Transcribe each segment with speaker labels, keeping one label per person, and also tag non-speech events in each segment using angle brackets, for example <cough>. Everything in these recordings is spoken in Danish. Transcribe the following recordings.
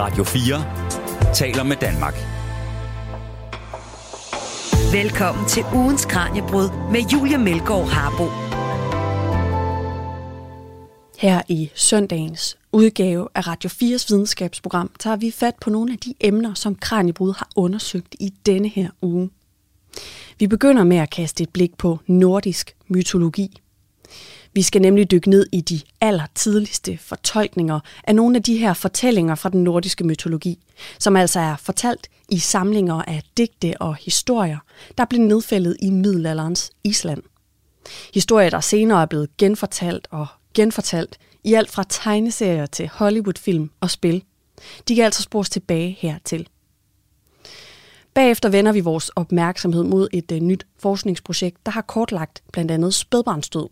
Speaker 1: Radio 4 taler med Danmark.
Speaker 2: Velkommen til ugens Kranjebrud med Julia Melgaard Harbo.
Speaker 3: Her i søndagens udgave af Radio 4's videnskabsprogram tager vi fat på nogle af de emner, som Kranjebrud har undersøgt i denne her uge. Vi begynder med at kaste et blik på nordisk mytologi. Vi skal nemlig dykke ned i de allertidligste fortolkninger af nogle af de her fortællinger fra den nordiske mytologi, som altså er fortalt i samlinger af digte og historier, der blev nedfældet i middelalderens Island. Historier, der senere er blevet genfortalt og genfortalt i alt fra tegneserier til Hollywoodfilm og spil. De kan altså spores tilbage hertil. Bagefter vender vi vores opmærksomhed mod et uh, nyt forskningsprojekt, der har kortlagt blandt andet spædbarnsdød,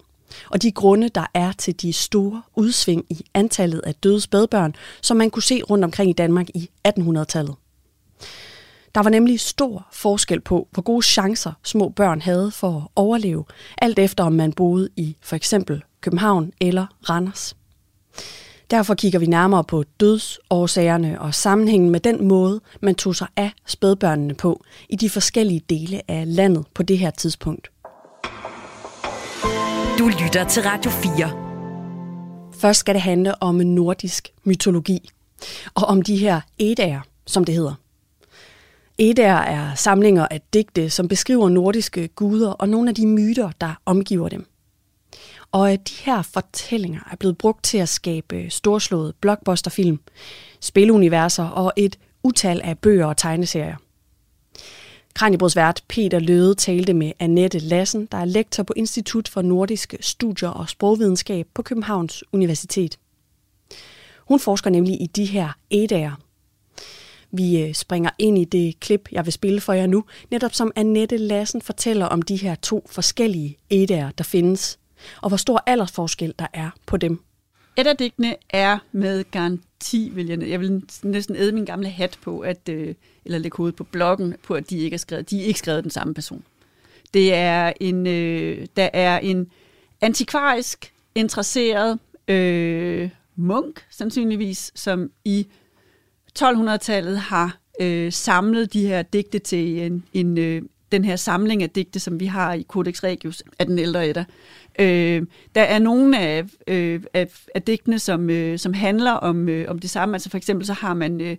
Speaker 3: og de grunde, der er til de store udsving i antallet af døde spædbørn, som man kunne se rundt omkring i Danmark i 1800-tallet. Der var nemlig stor forskel på, hvor gode chancer små børn havde for at overleve, alt efter om man boede i for eksempel København eller Randers. Derfor kigger vi nærmere på dødsårsagerne og sammenhængen med den måde, man tog sig af spædbørnene på i de forskellige dele af landet på det her tidspunkt.
Speaker 2: Du lytter til Radio 4.
Speaker 3: Først skal det handle om nordisk mytologi, og om de her edager, som det hedder. Edager er samlinger af digte, som beskriver nordiske guder og nogle af de myter, der omgiver dem. Og øh, de her fortællinger er blevet brugt til at skabe øh, storslåede blockbusterfilm, spiluniverser og et utal af bøger og tegneserier. Kranjebrudsvært Peter Løde talte med Annette Lassen, der er lektor på Institut for Nordiske Studier og Sprogvidenskab på Københavns Universitet. Hun forsker nemlig i de her edager. Vi øh, springer ind i det klip, jeg vil spille for jer nu, netop som Annette Lassen fortæller om de her to forskellige edager, der findes, og hvor stor aldersforskel der er på dem.
Speaker 4: Et af digtene er med garanti, vil jeg, jeg vil næsten æde min gamle hat på, at, øh, eller lægge hovedet på bloggen, på at de ikke er skrevet, de er ikke skrevet den samme person. Det er en, øh, der er en antikvarisk, interesseret øh, munk, sandsynligvis, som i 1200-tallet har øh, samlet de her digte til en, en øh, den her samling af digte, som vi har i Codex Regius af den ældre etter, Øh, der er nogle af, øh, af, af digtene, som, øh, som handler om, øh, om det samme. Altså for eksempel så har man øh,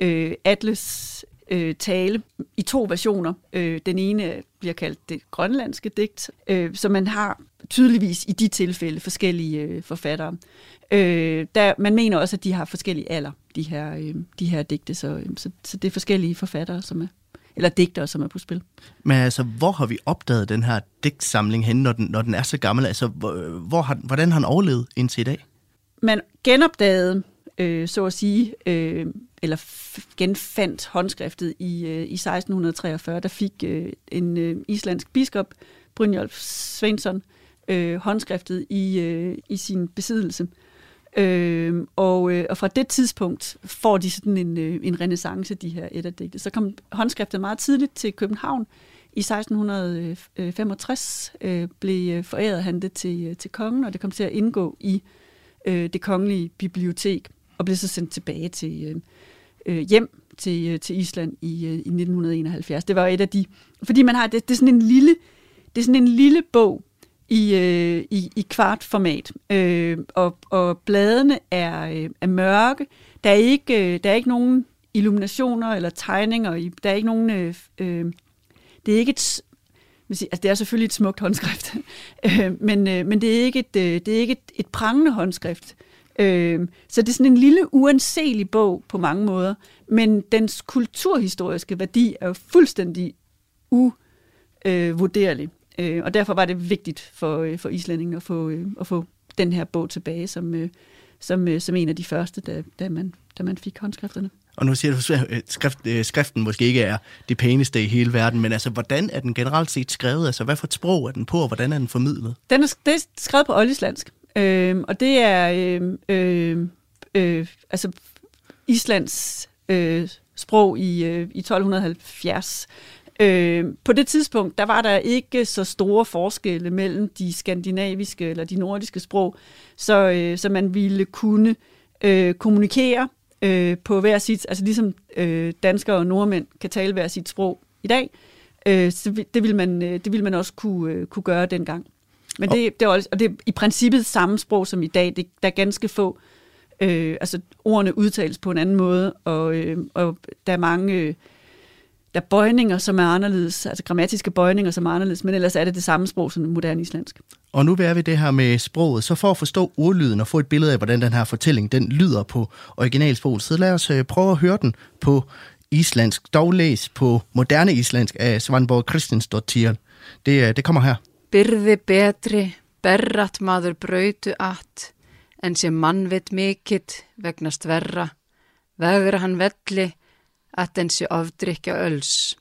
Speaker 4: øh, Atlas øh, tale i to versioner. Øh, den ene bliver kaldt det grønlandske digt, øh, så man har tydeligvis i de tilfælde forskellige øh, forfattere. Øh, der, man mener også, at de har forskellige alder, de her, øh, de her digte, så, øh, så, så det er forskellige forfattere, som er eller digtere, som er på spil.
Speaker 5: Men altså, hvor har vi opdaget den her digtsamling hen, når den, når den er så gammel? Altså, hvor, hvor har, hvordan har den overlevet indtil i dag?
Speaker 4: Man genopdagede, øh, så at sige, øh, eller genfandt håndskriftet i, øh, i 1643. Der fik øh, en øh, islandsk biskop, Brynjolf Svensson, øh, håndskriftet i, øh, i sin besiddelse. Øh, Øhm, og, øh, og fra det tidspunkt får de sådan en, øh, en renaissance, de her etterdigte. Så kom håndskriftet meget tidligt til København. I 1665 øh, øh, blev øh, foræret han det til, øh, til kongen, og det kom til at indgå i øh, det kongelige bibliotek, og blev så sendt tilbage til øh hjem til, øh, til Island i, øh, i 1971. Det var et af de... Fordi man har... Det, det er sådan en lille... Det er sådan en lille bog, i, øh, i, i kvartformat, øh, og, og bladene er, øh, er mørke. Der er, ikke, øh, der er ikke nogen illuminationer eller tegninger. I, der er ikke nogen... Øh, øh, det er ikke et... Altså, det er selvfølgelig et smukt håndskrift, <laughs> øh, men, øh, men det er ikke et, øh, det er ikke et, et prangende håndskrift. Øh, så det er sådan en lille uanselig bog på mange måder, men dens kulturhistoriske værdi er jo fuldstændig uvurderlig. Øh, Øh, og derfor var det vigtigt for, øh, for islændingen at få, øh, at få den her bog tilbage som, øh, som, øh, som en af de første, da, da, man, da man fik håndskrifterne.
Speaker 5: Og nu siger du, at skrift, øh, skriften måske ikke er det pæneste i hele verden, men altså, hvordan er den generelt set skrevet? Altså, hvad for et sprog er den på, og hvordan er den formidlet?
Speaker 4: Den er, det er skrevet på oldislandsk, øh, og det er øh, øh, øh, altså Islands øh, sprog i, øh, i 1270. Øh, på det tidspunkt, der var der ikke så store forskelle mellem de skandinaviske eller de nordiske sprog, så, øh, så man ville kunne øh, kommunikere øh, på hver sit, altså ligesom øh, danskere og nordmænd kan tale hver sit sprog i dag, øh, så det vil man, øh, det vil man også kunne, øh, kunne gøre dengang. Men det, det er også, og det er i princippet samme sprog som i dag. Det, der er ganske få, øh, altså ordene udtales på en anden måde, og, øh, og der er mange, øh, der er bøjninger, som er anderledes, altså grammatiske bøjninger, som er anderledes, men ellers er det det samme sprog som moderne islandsk.
Speaker 5: Og nu er vi det her med sproget, så for at forstå ordlyden og få et billede af, hvordan den her fortælling den lyder på originalsproget, så lad os øh, prøve at høre den på islandsk, dog læs på moderne islandsk af Svanborg Kristinsdottir. Det, øh, det kommer her.
Speaker 6: Byrði betri, berrat maður brautu at, en sé mannvitt mikill vegna stverra, vegra hann velli, at en sé ofdrykja öls.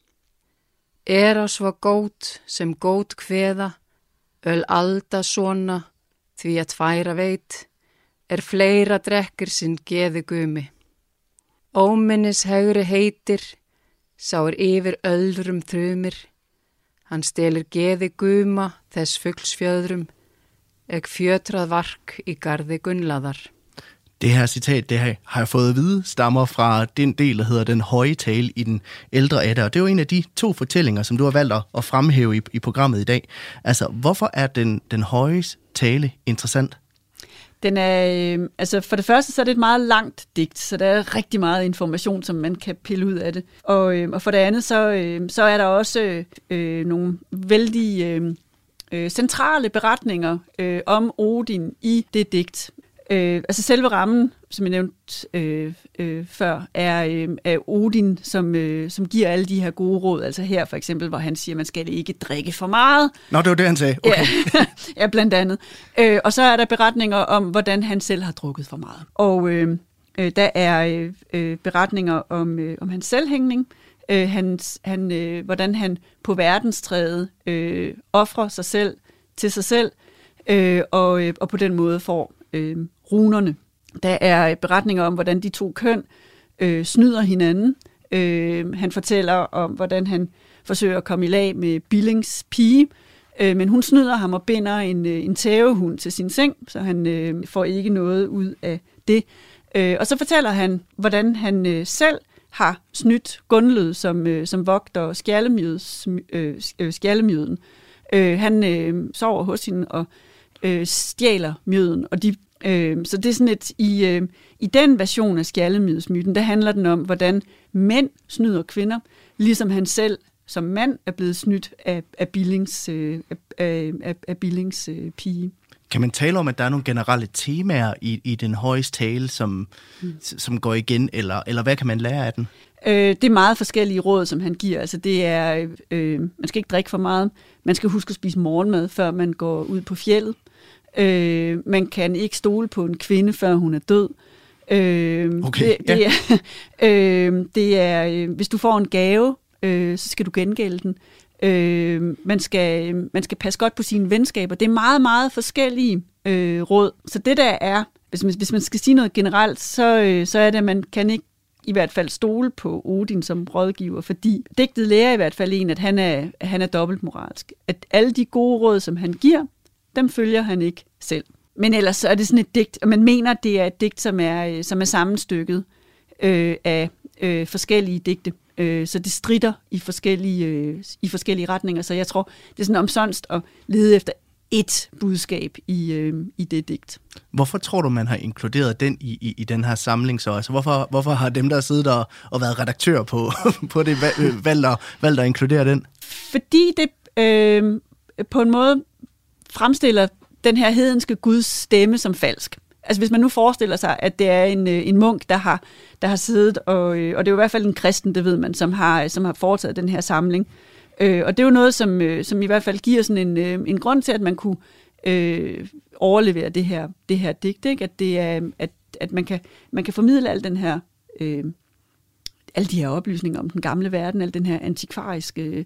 Speaker 6: Er á svo gót sem gót kveða, öl alda svona, því að tværa veit, er fleira drekkir sinn geði gumi. Óminnis hegri heitir, sá er yfir öldrum þrumir, Hann stelur geði guma þess fugglsfjöðrum, eg fjötrað vark i gardi Gunnlaðar.
Speaker 5: Det her citat, det her, har jeg fået at vide, stammer fra den del, der hedder Den høje tale i den ældre Edda. Og det er jo en af de to fortællinger, som du har valgt at- fremhæve i, i programmet i dag. Altså, hvorfor er den, den høje tale interessant?
Speaker 4: Den er, øh, altså for det første, så er det et meget langt digt, så der er rigtig meget information, som man kan pille ud af det. Og, øh, og for det andet, så, øh, så er der også øh, nogle vældig øh, øh, centrale beretninger øh, om Odin i det digt. Øh, altså selve rammen, som jeg nævnte øh, øh, før, er, øh, er Odin, som, øh, som giver alle de her gode råd. Altså her for eksempel, hvor han siger, at man skal ikke drikke for meget.
Speaker 5: Nå, det var det, han sagde. Okay.
Speaker 4: Ja, <laughs> ja blandt andet. Øh, og så er der beretninger om, hvordan han selv har drukket for meget. Og øh, øh, der er øh, øh, beretninger om, øh, om hans selvhængning, øh, hans, han, øh, hvordan han på verdenstræet øh, offrer sig selv til sig selv, øh, og, øh, og på den måde får øh, runerne. Der er beretninger om, hvordan de to køn øh, snyder hinanden. Øh, han fortæller om, hvordan han forsøger at komme i lag med Billings pige, øh, men hun snyder ham og binder en, øh, en tævehund til sin seng, så han øh, får ikke noget ud af det. Øh, og så fortæller han, hvordan han øh, selv har snydt Gunlød, som, øh, som vogter skjallemjøds, øh, øh, skjallemjøden. Øh, han øh, sover hos hende og øh, stjæler mjøden, og de Øh, så det er sådan et, i, øh, i den version af skjallemydsmyten, der handler den om, hvordan mænd snyder kvinder, ligesom han selv som mand er blevet snydt af, af Billings, øh, af, af, af Billings øh, pige.
Speaker 5: Kan man tale om, at der er nogle generelle temaer i, i den højeste tale, som, mm. som går igen, eller, eller hvad kan man lære af den?
Speaker 4: Øh, det er meget forskellige råd, som han giver. Altså det er, øh, man skal ikke drikke for meget. Man skal huske at spise morgenmad, før man går ud på fjellet. Øh, man kan ikke stole på en kvinde, før hun er død. Øh,
Speaker 5: Okay,
Speaker 4: det, det, er, <laughs> øh, det er, øh, hvis du får en gave, øh, så skal du gengælde den. Øh, man, skal, man skal passe godt på sine venskaber. Det er meget, meget forskellige øh, råd. Så det der er, hvis man, hvis man skal sige noget generelt, så, øh, så er det, at man kan ikke i hvert fald stole på Odin som rådgiver, fordi digtet lærer i hvert fald en, at han er, han er dobbeltmoralsk. At alle de gode råd, som han giver, dem følger han ikke selv. Men ellers så er det sådan et digt, og man mener, det er et digt, som er, øh, som er sammenstykket øh, af øh, forskellige digte. Øh, så det strider i forskellige, øh, i forskellige retninger. Så jeg tror, det er sådan omsonst at lede efter et budskab i, øh, i det digt.
Speaker 5: Hvorfor tror du, man har inkluderet den i, i, i den her samling så? Altså, hvorfor, hvorfor har dem, der siddet og, og været redaktør på, <laughs> på det, øh, valgt, at, valgt at inkludere den?
Speaker 4: Fordi det øh, på en måde fremstiller den her hedenske Guds stemme som falsk. Altså hvis man nu forestiller sig, at det er en, øh, en munk, der har, der har siddet, og, øh, og det er jo i hvert fald en kristen, det ved man, som har, øh, som har foretaget den her samling. Øh, og det er jo noget, som, som i hvert fald giver sådan en, en grund til, at man kunne øh, overlevere det her, det her digt, ikke? at, det er, at, at man, kan, man kan formidle al den her, øh, alle de her oplysninger om den gamle verden, al den her antikvariske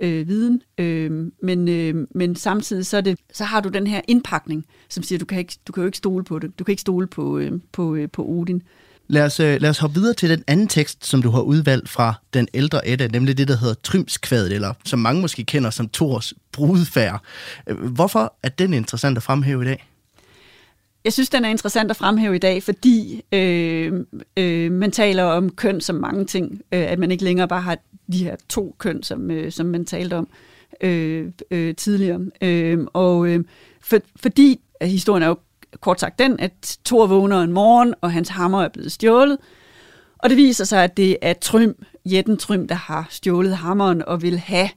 Speaker 4: øh, viden, øh, men, øh, men samtidig så, er det, så har du den her indpakning, som siger, du kan, ikke, du kan jo ikke stole på det. Du kan ikke stole på, øh, på, øh, på Odin.
Speaker 5: Lad os, øh, lad os hoppe videre til den anden tekst, som du har udvalgt fra den ældre Edda, nemlig det, der hedder Trymskvadet, eller som mange måske kender som Thors brudfærd. Øh, Hvorfor er den interessant at fremhæve i dag?
Speaker 4: jeg synes, den er interessant at fremhæve i dag, fordi øh, øh, man taler om køn som mange ting. Øh, at man ikke længere bare har de her to køn, som, øh, som man talte om øh, øh, tidligere. Øh, og øh, for, fordi at historien er jo kort sagt den, at Thor vågner en morgen, og hans hammer er blevet stjålet. Og det viser sig, at det er Trym, Jetten Trym, der har stjålet hammeren og vil have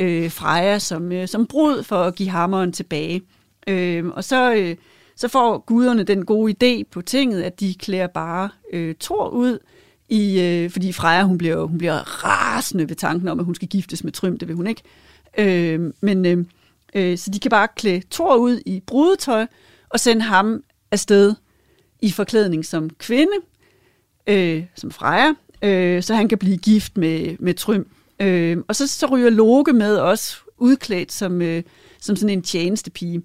Speaker 4: øh, Freja som, øh, som brud for at give hammeren tilbage. Øh, og så, øh, så får guderne den gode idé på tinget, at de klæder bare øh, Thor ud, i, øh, fordi Freja hun bliver, hun bliver rasende ved tanken om, at hun skal giftes med Trym, det vil hun ikke. Øh, men øh, øh, Så de kan bare klæde Thor ud i brudetøj, og sende ham afsted i forklædning som kvinde, øh, som Freja, øh, så han kan blive gift med, med Trym. Øh, og så, så ryger Loke med også udklædt som, øh, som sådan en tjenestepige.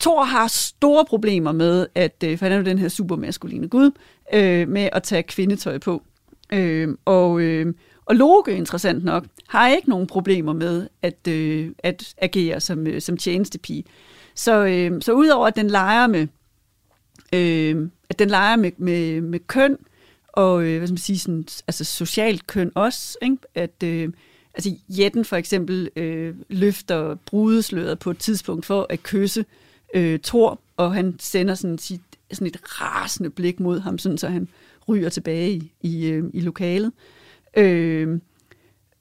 Speaker 4: Thor har store problemer med, at øh, for han er jo den her supermaskuline gud, øh, med at tage kvindetøj på. Øh, og, øh, og Loke, interessant nok, har ikke nogen problemer med at, øh, at agere som, øh, som tjenestepige. Så, øh, så udover at den leger med, øh, at den leger med, med, med køn, og øh, hvad skal man sige, sådan, altså socialt køn også, ikke? at øh, altså Jetten for eksempel øh, løfter brudesløret på et tidspunkt for at kysse øh, Thor, og han sender sådan, sit, sådan et rasende blik mod ham, sådan, så han ryger tilbage i, i, øh, i lokalet. Øh,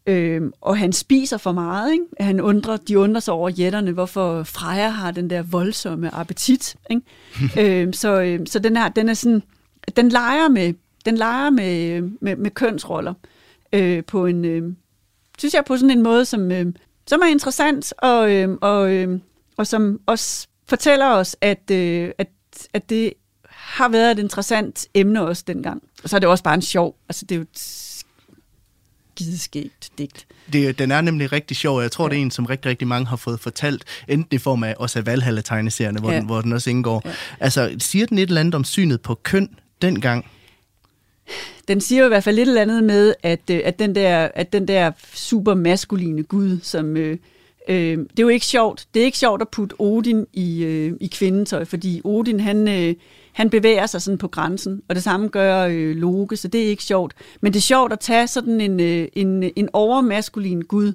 Speaker 4: øh, og han spiser for meget. Ikke? Han undrer, de undrer sig over jætterne, hvorfor Freja har den der voldsomme appetit. Ikke? <laughs> øh, så øh, så den, her, den er sådan, den leger med, den leger med, med, med kønsroller øh, på en, øh, synes jeg, på sådan en måde, som, øh, som er interessant, og, øh, og, øh, og som også fortæller os, at, øh, at, at det har været et interessant emne også dengang. Og så er det også bare en sjov, altså det er jo et skideskægt digt.
Speaker 5: Det, den er nemlig rigtig sjov, og jeg tror, ja. det er en, som rigtig, rigtig mange har fået fortalt, enten i form af også af Valhalla-tegneserierne, hvor, ja. den, hvor den også indgår. Ja. Altså, siger den et eller andet om synet på køn dengang?
Speaker 4: Den siger jo i hvert fald lidt eller andet med, at, øh, at, den, der, at den der super maskuline gud, som... Øh, øh, det er jo ikke sjovt. Det er ikke sjovt at putte Odin i, øh, i kvindetøj, fordi Odin, han, øh, han bevæger sig sådan på grænsen, og det samme gør øh, Loke, så det er ikke sjovt. Men det er sjovt at tage sådan en, øh, en, en overmaskulin gud,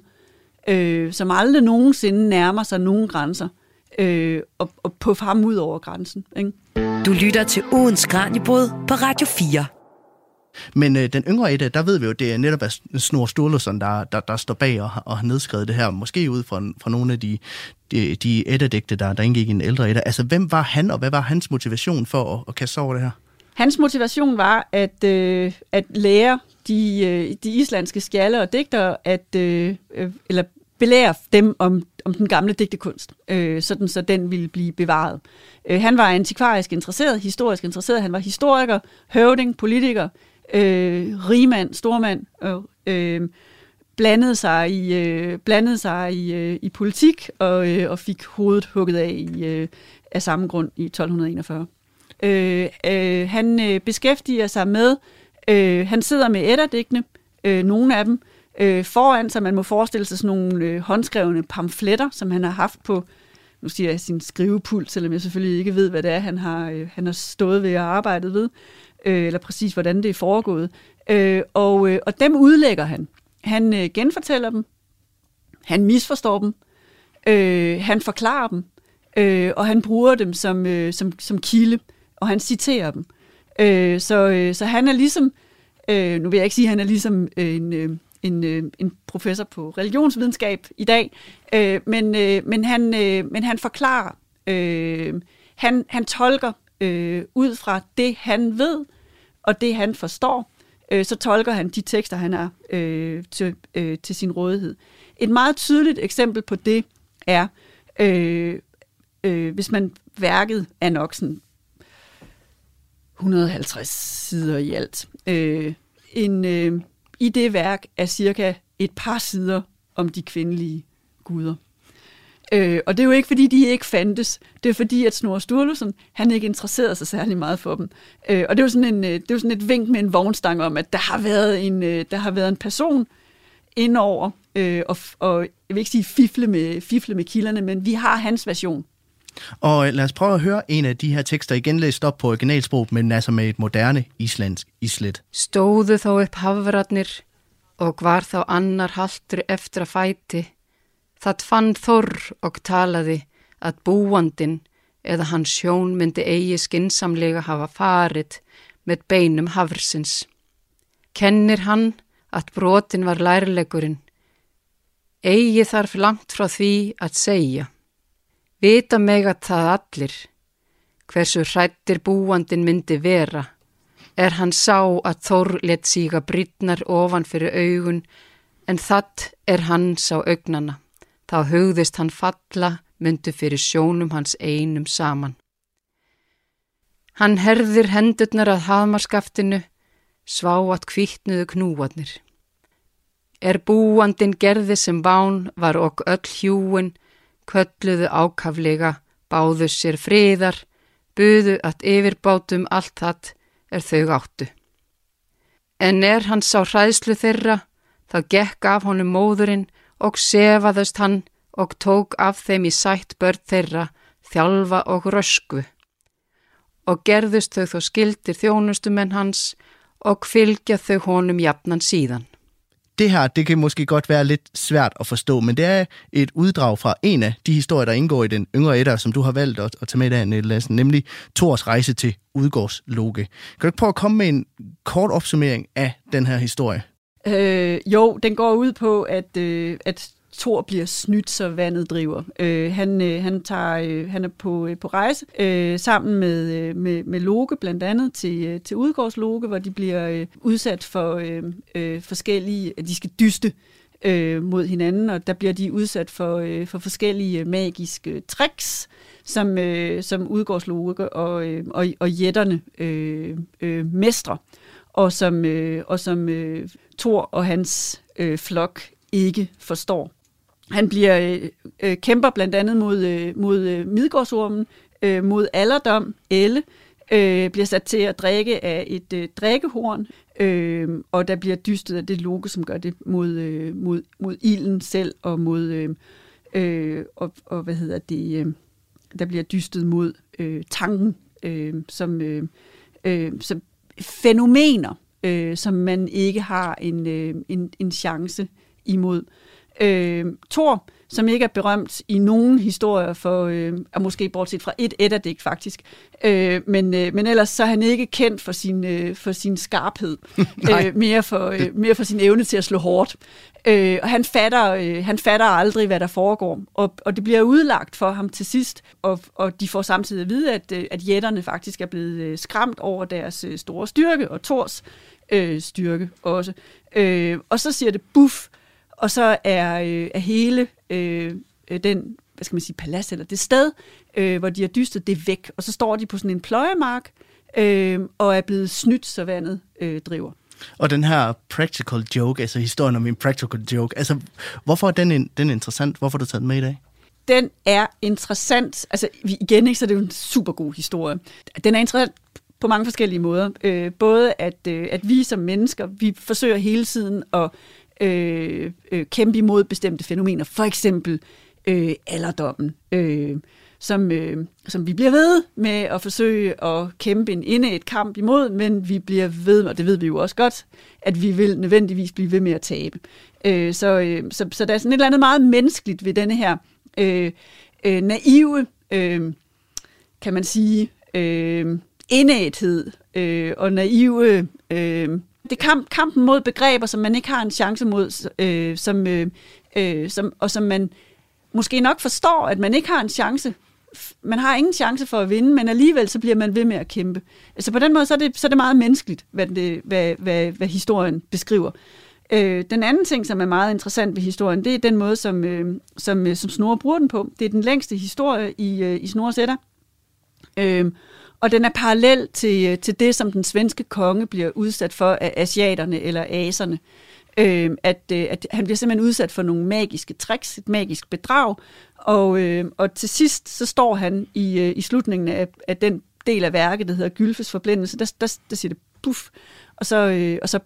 Speaker 4: øh, som aldrig nogensinde nærmer sig nogen grænser, øh, og, og på ham ud over grænsen. Ikke?
Speaker 2: Du lytter til Odens Kranjebrud på Radio 4.
Speaker 5: Men øh, den yngre Edda, der ved vi jo, det er netop Snor Sturluson, der, der, der står bag og, og har nedskrevet det her, måske ud fra, fra nogle af de, de, de Edda-digte, der, der indgik i en ældre Edda. Altså, hvem var han, og hvad var hans motivation for at, at kaste over det her?
Speaker 4: Hans motivation var at, øh, at lære de, øh, de islandske skjalde og digtere, at, øh, øh, eller belære dem om, om den gamle digtekunst, øh, sådan så den ville blive bevaret. Øh, han var antikvarisk interesseret, historisk interesseret, han var historiker, høvding, politiker, øh, rigmand, stormand, og øh, blandede sig i, øh, blandede sig i, øh, i politik og, øh, og fik hovedet hugget af i, øh, af samme grund i 1241. Øh, øh, han øh, beskæftiger sig med, øh, han sidder med ætterdigtene, øh, nogle af dem, øh, foran sig. Man må forestille sig sådan nogle øh, håndskrevne pamfletter, som han har haft på, nu siger jeg sin skrivepult, selvom jeg selvfølgelig ikke ved, hvad det er, han har, øh, han har stået ved og arbejdet ved øh, eller præcis hvordan det er foregået. Øh, og, øh, og dem udlægger han. Han øh, genfortæller dem, han misforstår dem, øh, han forklarer dem, øh, og han bruger dem som, øh, som, som kilde, og han citerer dem. Øh, så, øh, så han er ligesom, øh, nu vil jeg ikke sige, at han er ligesom øh, en, øh, en, øh, en professor på religionsvidenskab i dag, øh, men, øh, men, han, øh, men han forklarer, øh, han, han tolker øh, ud fra det, han ved, og det han forstår, øh, så tolker han de tekster, han har øh, til, øh, til sin rådighed. Et meget tydeligt eksempel på det er, øh, øh, hvis man værket er nok sådan 150 sider i alt. Øh, en, øh, I det værk er cirka et par sider om de kvindelige guder. Øh, og det er jo ikke, fordi de ikke fandtes. Det er fordi, at Snorre Sturluson, han ikke interesserede sig særlig meget for dem. Øh, og det er jo sådan, en, øh, det er jo sådan et vink med en vognstang om, at der har været en, øh, der har været en person indover, øh, og, og jeg vil ikke sige fifle med, fifle med kilderne, men vi har hans version.
Speaker 5: Og øh, lad os prøve at høre en af de her tekster igen læst op på originalsprog, men altså med et moderne islandsk islet.
Speaker 6: Stóðu þá upp hafratnir og var þá annar haltur eftir að fæti. Það fann Þorr og talaði að búandin eða hans sjón myndi eigi skinsamlega hafa farit með beinum hafrsins. Kennir hann að brotin var lærlegurinn. Eigi þarf langt frá því að segja. Vita meg að það allir. Hversu hrættir búandin myndi vera. Er hann sá að Þór let síga brýtnar ofan fyrir augun en það er hann sá augnana. Þá hugðist hann falla myndu fyrir sjónum hans einum saman. Hann herðir hendurnar að haðmarskaftinu, sváat kvittnuðu knúarnir. Er búandin gerði sem bán var okk öll hjúin, kölluðu ákaflega, báðu sér friðar, buðu að yfirbátum allt það er þau áttu. En er hann sá hræðslu þeirra, þá gekk af honum móðurinn og sefaðust hann og tók af þeim í sætt börn þeirra, þjálfa og rösku. Og gerðust þau þó skildir þjónustumenn hans og fylgja þau honum jafnan síðan.
Speaker 5: Det her, det kan måske godt være lidt svært at forstå, men det er et uddrag fra en af de historier, der indgår i den yngre etter, som du har valgt at, at tage med i dag, Nette Lassen, nemlig Thors rejse til Udgårdsloge. Kan du ikke prøve at komme med en kort opsummering af den her historie?
Speaker 4: Øh, jo, den går ud på, at, øh, at Thor bliver snydt, så vandet driver. Øh, han, øh, han, tager, øh, han er på, øh, på rejse øh, sammen med, øh, med, med Loke, blandt andet til, øh, til Udgårdsloke, hvor de bliver øh, udsat for øh, øh, forskellige, de skal dyste øh, mod hinanden, og der bliver de udsat for, øh, for forskellige øh, magiske tricks, som, øh, som Udgårdsloke og, øh, og, og jætterne øh, øh, mestre, og som, øh, og som øh, Thor og hans øh, flok ikke forstår. Han bliver øh, øh, kæmper blandt andet mod, øh, mod øh, Midgårdsormen, øh, mod alderdom, Elle, øh, bliver sat til at drikke af et øh, drikkehorn, øh, og der bliver dystet af det logo, som gør det mod, øh, mod, mod ilden selv, og mod, øh, øh, og, og hvad hedder det, øh, der bliver dystet mod øh, tanken, øh, som, øh, øh, som fænomener, øh, som man ikke har en, øh, en, en chance imod. Øh, Thor, som ikke er berømt i nogen historier for, øh, og måske bortset fra et etterdigt faktisk, øh, men, øh, men ellers så er han ikke kendt for sin, øh, for sin skarphed, <laughs> øh, mere, for, øh, mere for sin evne til at slå hårdt. Øh, og han fatter, øh, han fatter aldrig, hvad der foregår, og, og det bliver udlagt for ham til sidst, og, og de får samtidig at vide, at, øh, at jætterne faktisk er blevet øh, skræmt over deres øh, store styrke, og Thors øh, styrke også. Øh, og så siger det buff, og så er, øh, er hele øh, den, hvad skal man sige, palads eller det sted, øh, hvor de har dystet, det er væk. Og så står de på sådan en pløjemark, øh, og er blevet snydt, så vandet øh, driver.
Speaker 5: Og den her practical joke, altså historien om en practical joke, altså hvorfor er den, den interessant? Hvorfor har du taget den med i dag?
Speaker 4: Den er interessant, altså igen ikke, så det er jo en super god historie. Den er interessant på mange forskellige måder. Øh, både at, øh, at vi som mennesker, vi forsøger hele tiden at øh, øh, kæmpe imod bestemte fænomener. For eksempel øh, alderdommen, øh, som, øh, som vi bliver ved med at forsøge at kæmpe en inde et kamp imod, men vi bliver ved, og det ved vi jo også godt, at vi vil nødvendigvis blive ved med at tabe. Øh, så, øh, så, så der er sådan et eller andet meget menneskeligt ved denne her øh, øh, naive, øh, kan man sige, øh, indæthed øh, og naive øh, det er kamp, kampen mod begreber, som man ikke har en chance mod, øh, som, øh, øh, som, og som man måske nok forstår, at man ikke har en chance. Man har ingen chance for at vinde, men alligevel så bliver man ved med at kæmpe. Altså på den måde, så er det, så er det meget menneskeligt, hvad, det, hvad, hvad, hvad historien beskriver. Øh, den anden ting, som er meget interessant ved historien, det er den måde, som, øh, som, øh, som Snorre bruger den på. Det er den længste historie i, øh, i Snorres Ætter. Øh, og den er parallel til, øh, til det, som den svenske konge bliver udsat for af asiaterne eller aserne. Øhm, øh, at, at han bliver simpelthen udsat for nogle magiske tricks, et magisk bedrag, og, øh, og til sidst så står han i, øh, i slutningen af, af den del af værket, der hedder Gylfes forblændelse, der, der, der siger det puff, og så, øh, og så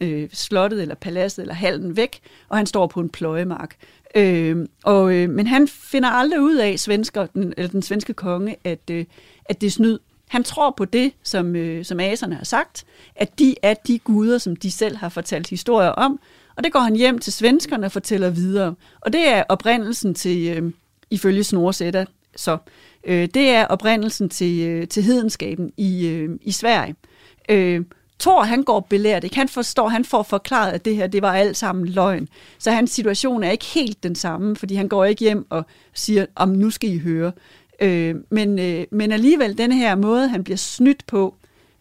Speaker 4: øh, slottet eller paladset eller hallen væk, og han står på en pløjemark. Øh, og, øh, men han finder aldrig ud af, svensker, den, eller den svenske konge, at, øh, at det er snyd. Han tror på det, som, øh, som aserne har sagt, at de er de guder, som de selv har fortalt historier om, og det går han hjem til svenskerne og fortæller videre. Og det er oprindelsen til, øh, ifølge Snorsetta, så øh, det er oprindelsen til, øh, til hedenskaben i, øh, i Sverige. Øh, Thor, han går belært, ikke? Han forstår, han får forklaret, at det her, det var alt sammen løgn. Så hans situation er ikke helt den samme, fordi han går ikke hjem og siger, om nu skal I høre. Øh, men, øh, men alligevel, den her måde, han bliver snydt på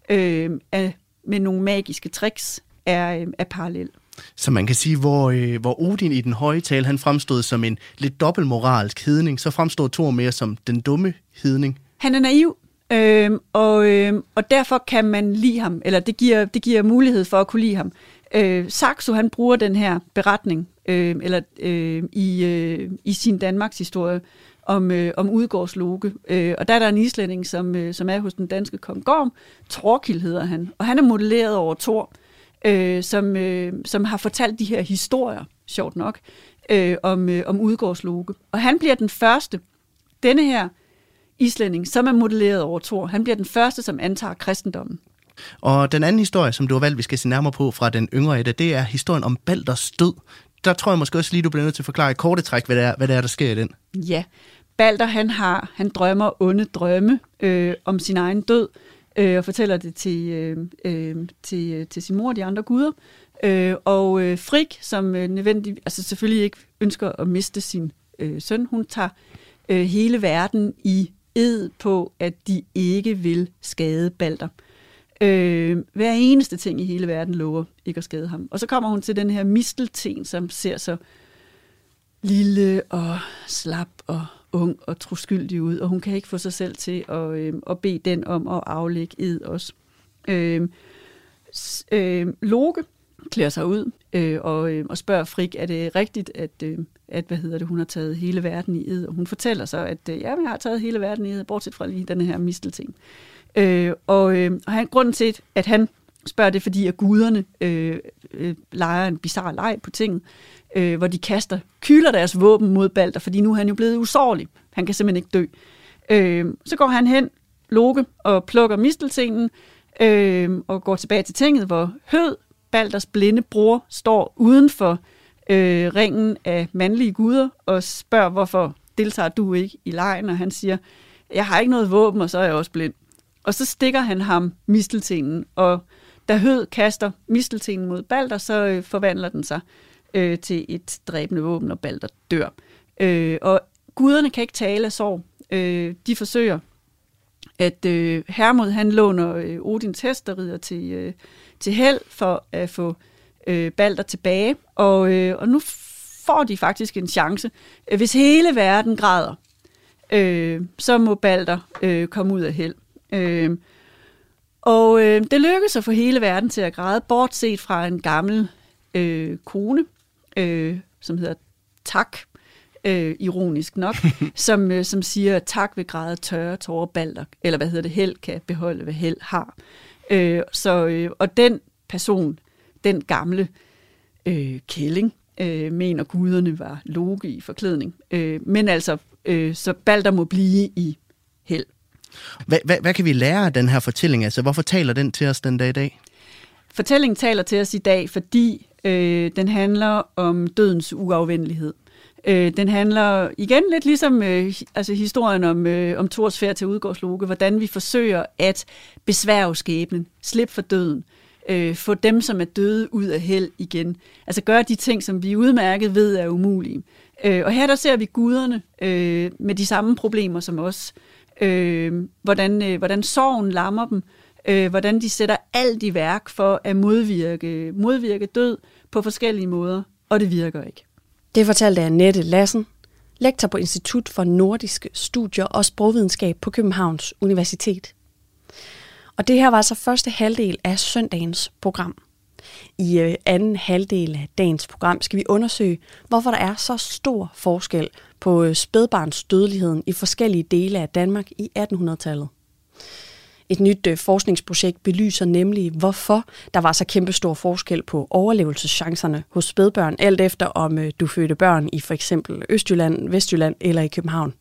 Speaker 4: øh, af, med nogle magiske tricks, er, øh, er parallel.
Speaker 5: Så man kan sige, hvor, øh, hvor Odin i den høje tale, han fremstod som en lidt dobbeltmoralsk hedning, så fremstod Thor mere som den dumme hedning.
Speaker 4: Han er naiv, øh, og, øh, og derfor kan man lide ham, eller det giver, det giver mulighed for at kunne lide ham. Øh, Saxo, han bruger den her beretning øh, eller øh, i, øh, i sin Danmarks historie om, øh, om udgårdsloge. Øh, og der er der en islænding, som, øh, som er hos den danske kong Gorm. Torkild hedder han, og han er modelleret over Thor øh, som, øh, som har fortalt de her historier, sjovt nok, øh, om, øh, om udgårdsloge. Og han bliver den første, denne her islænding, som er modelleret over Thor, han bliver den første, som antager kristendommen.
Speaker 5: Og den anden historie, som du har valgt, vi skal se nærmere på fra den yngre Edda, det er historien om Balders død. Der tror jeg måske også lige, du bliver nødt til at forklare i korte træk, hvad det er, hvad det er der sker i den.
Speaker 4: Ja, Balder han har, han drømmer onde drømme øh, om sin egen død, øh, og fortæller det til, øh, øh, til, øh, til sin mor og de andre guder. Øh, og øh, Frik, som øh, nødvendig, altså selvfølgelig ikke ønsker at miste sin øh, søn, hun tager øh, hele verden i ed på, at de ikke vil skade Balder. Øh, hver eneste ting i hele verden lover ikke at skade ham. Og så kommer hun til den her mistelten, som ser så lille og slap og ung og troskyldig ud, og hun kan ikke få sig selv til at, øh, at bede den om at aflægge ed også. Øh, øh, Loke klæder sig ud øh, og, øh, og spørger Frik, er det rigtigt, at, øh, at hvad hedder det, hun har taget hele verden i ed? Og hun fortæller så, at øh, ja, jeg har taget hele verden i ed, bortset fra lige den her mistelting. Øh, og øh, og han, grunden til, at han spørger det, fordi at guderne øh, øh, leger en bizarre leg på tinget, øh, hvor de kaster, kyler deres våben mod Balder, fordi nu er han jo blevet usårlig. Han kan simpelthen ikke dø. Øh, så går han hen, Loke, og plukker misteltenen, øh, og går tilbage til tinget, hvor Hød, Balders blinde bror, står uden for øh, ringen af mandlige guder, og spørger, hvorfor deltager du ikke i lejen, og han siger, jeg har ikke noget våben, og så er jeg også blind. Og så stikker han ham misteltenen, og da Hød kaster misteltenen mod Balder, så øh, forvandler den sig øh, til et dræbende våben, og Balder dør. Øh, og guderne kan ikke tale af sorg. Øh, de forsøger at øh, Hermod han låner øh, Odins hesterider til, øh, til held for at få øh, Balder tilbage, og, øh, og nu får de faktisk en chance. Hvis hele verden græder, øh, så må Balder øh, komme ud af held. Øh, og øh, det lykkes at få hele verden til at græde, bortset fra en gammel øh, kone, øh, som hedder Tak, øh, ironisk nok, <laughs> som, øh, som siger, at tak ved græde tørre tårer balder, eller hvad hedder det, held kan beholde, hvad held har. Øh, så, øh, og den person, den gamle øh, kælling, øh, mener guderne var loge i forklædning. Øh, men altså, øh, så Balder må blive i held.
Speaker 5: Hvad, hvad, hvad kan vi lære af den her fortælling? Altså, hvorfor taler den til os den dag i dag?
Speaker 4: Fortællingen taler til os i dag, fordi øh, den handler om dødens uafvendelighed. Øh, den handler igen lidt ligesom øh, altså historien om, øh, om Thors færd til udgårdsloge, hvordan vi forsøger at besværge skæbnen, slippe for døden, øh, få dem, som er døde, ud af held igen. Altså gøre de ting, som vi udmærket ved er umulige. Øh, og her der ser vi guderne øh, med de samme problemer som os. Øh, hvordan, øh, hvordan sorgen lammer dem, øh, hvordan de sætter alt i værk for at modvirke, modvirke død på forskellige måder, og det virker ikke.
Speaker 3: Det fortalte Annette Lassen, lektor på Institut for Nordiske Studier og Sprogvidenskab på Københavns Universitet. Og det her var så første halvdel af søndagens program. I øh, anden halvdel af dagens program skal vi undersøge, hvorfor der er så stor forskel på øh, spædbarnsdødeligheden spædbarns dødeligheden i forskellige dele af Danmark i 1800-tallet. Et nyt øh, forskningsprojekt belyser nemlig, hvorfor der var så kæmpestor forskel på overlevelseschancerne hos spædbørn, alt efter om øh, du fødte børn i for eksempel Østjylland, Vestjylland eller i København.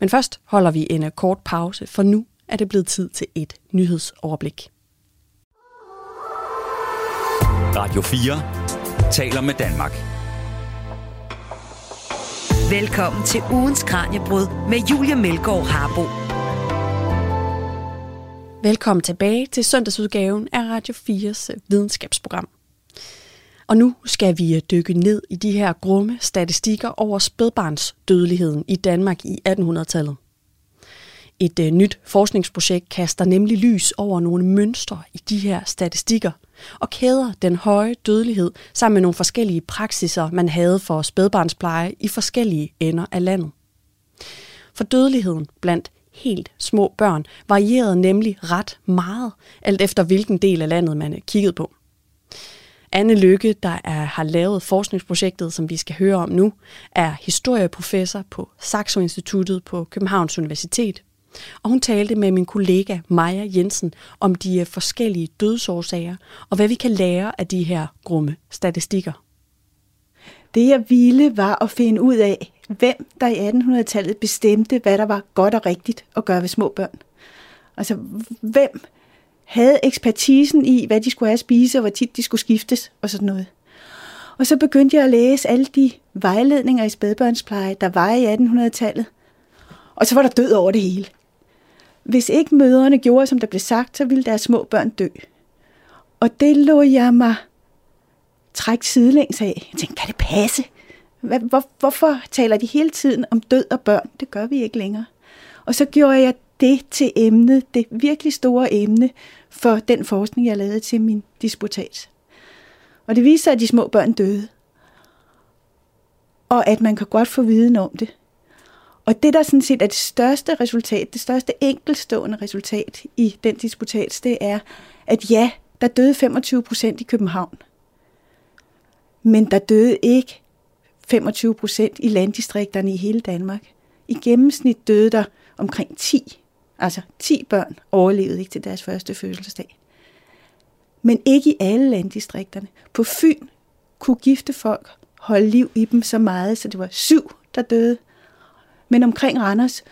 Speaker 3: Men først holder vi en øh, kort pause, for nu er det blevet tid til et nyhedsoverblik.
Speaker 1: Radio 4 taler med Danmark.
Speaker 2: Velkommen til ugens Kranjebrud med Julia Melgaard Harbo.
Speaker 3: Velkommen tilbage til søndagsudgaven af Radio 4's øh, videnskabsprogram. Og nu skal vi øh, dykke ned i de her grumme statistikker over spædbarnsdødeligheden i Danmark i 1800-tallet. Et øh, nyt forskningsprojekt kaster nemlig lys over nogle mønstre i de her statistikker og kæder den høje dødelighed sammen med nogle forskellige praksiser, man havde for spædbarnspleje i forskellige ender af landet. For dødeligheden blandt helt små børn varierede nemlig ret meget, alt efter hvilken del af landet man øh, kiggede på. Anne Lykke, der er, har lavet forskningsprojektet, som vi skal høre om nu, er historieprofessor på Saxo Instituttet på Københavns Universitet. Og hun talte med min kollega Maja Jensen om de øh, forskellige dødsårsager, og hvad vi kan lære af de her grumme statistikker.
Speaker 7: Det jeg ville var at finde ud af, hvem der i 1800-tallet bestemte, hvad der var godt og rigtigt at gøre ved små børn. Altså, hvem havde ekspertisen i, hvad de skulle have at spise, og hvor tit de skulle skiftes, og sådan noget. Og så begyndte jeg at læse alle de vejledninger i spædbørnspleje, der var i 1800-tallet. Og så var der død over det hele. Hvis ikke mødrene gjorde, som der blev sagt, så ville deres små børn dø. Og det lå jeg mig trække sidelæns af. Jeg tænkte, kan det passe? Hvor, hvorfor taler de hele tiden om død og børn? Det gør vi ikke længere. Og så gjorde jeg det til emnet, det virkelig store emne for den forskning, jeg lavede til min disputat. Og det viste sig, at de små børn døde. Og at man kan godt få viden om det. Og det, der sådan set er det største resultat, det største enkeltstående resultat i den disputat, det er, at ja, der døde 25 procent i København. Men der døde ikke 25 procent i landdistrikterne i hele Danmark. I gennemsnit døde der omkring 10, altså 10 børn overlevede ikke til deres første fødselsdag. Men ikke i alle landdistrikterne. På Fyn kunne gifte folk holde liv i dem så meget, så det var syv, der døde. Men omkring Randers,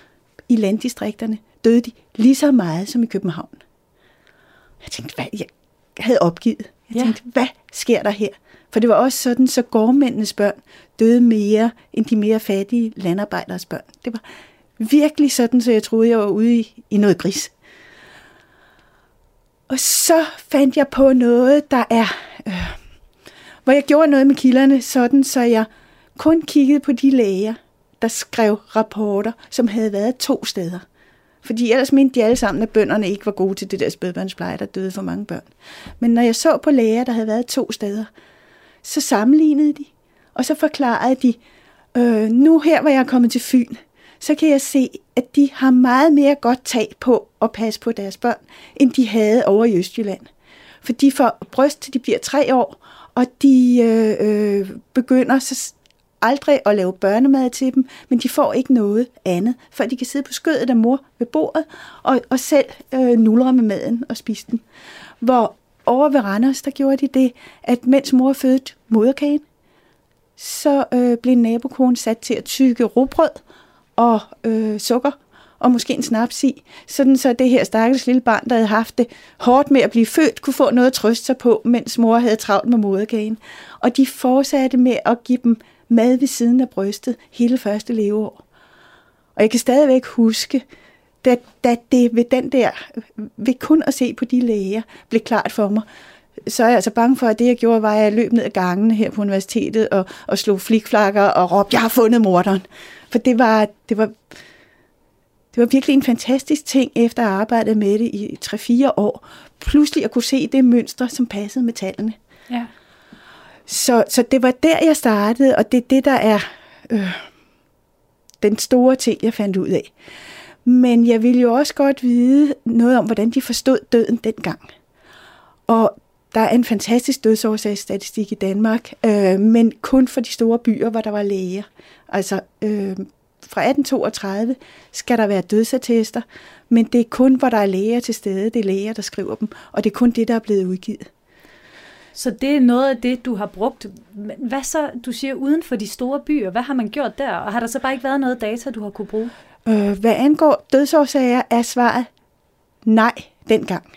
Speaker 7: i landdistrikterne, døde de lige så meget som i København. Jeg tænkte, hvad? Jeg havde opgivet. Jeg tænkte, ja. hvad sker der her? For det var også sådan, så gårdmændenes børn døde mere end de mere fattige landarbejderes børn. Det var virkelig sådan, så jeg troede, jeg var ude i, i noget gris. Og så fandt jeg på noget, der er... Øh, hvor jeg gjorde noget med kilderne, sådan så jeg kun kiggede på de læger, der skrev rapporter, som havde været to steder. Fordi ellers mente de alle sammen, at bønderne ikke var gode til det der spædbørnspleje, der døde for mange børn. Men når jeg så på læger, der havde været to steder, så sammenlignede de, og så forklarede de, øh, nu her, hvor jeg er kommet til Fyn, så kan jeg se, at de har meget mere godt tag på at passe på deres børn, end de havde over i Østjylland. For de får bryst til de bliver tre år, og de øh, øh, begynder så aldrig at lave børnemad til dem, men de får ikke noget andet, for de kan sidde på skødet af mor ved bordet og, og selv øh, nulre med maden og spise den. Hvor over ved Randers, der gjorde de det, at mens mor fødte moderkagen, så øh, blev nabokonen sat til at tykke råbrød og øh, sukker og måske en snaps i, sådan så det her stakkels lille barn, der havde haft det hårdt med at blive født, kunne få noget at trøste sig på, mens mor havde travlt med moderkagen. Og de fortsatte med at give dem mad ved siden af brystet hele første leveår. Og jeg kan stadigvæk huske, da, da det ved den der, ved kun at se på de læger, blev klart for mig, så er jeg altså bange for, at det jeg gjorde, var, at jeg løb ned ad gangene her på universitetet og, og slog flikflakker og råbte, jeg har fundet morderen. For det var, det var, det var virkelig en fantastisk ting, efter at have arbejdet med det i 3-4 år. Pludselig at kunne se det mønster, som passede med tallene.
Speaker 3: Ja.
Speaker 7: Så, så det var der, jeg startede, og det er det, der er øh, den store ting, jeg fandt ud af. Men jeg ville jo også godt vide noget om, hvordan de forstod døden dengang. Og der er en fantastisk dødsårsagsstatistik i Danmark, øh, men kun for de store byer, hvor der var læger. Altså, øh, fra 1832 skal der være dødsattester, men det er kun, hvor der er læger til stede. Det er læger, der skriver dem, og det er kun det, der er blevet udgivet.
Speaker 8: Så det er noget af det, du har brugt. Men Hvad så, du siger, uden for de store byer? Hvad har man gjort der? Og har der så bare ikke været noget data, du har kunne bruge?
Speaker 7: Øh, hvad angår dødsårsager, er svaret nej dengang.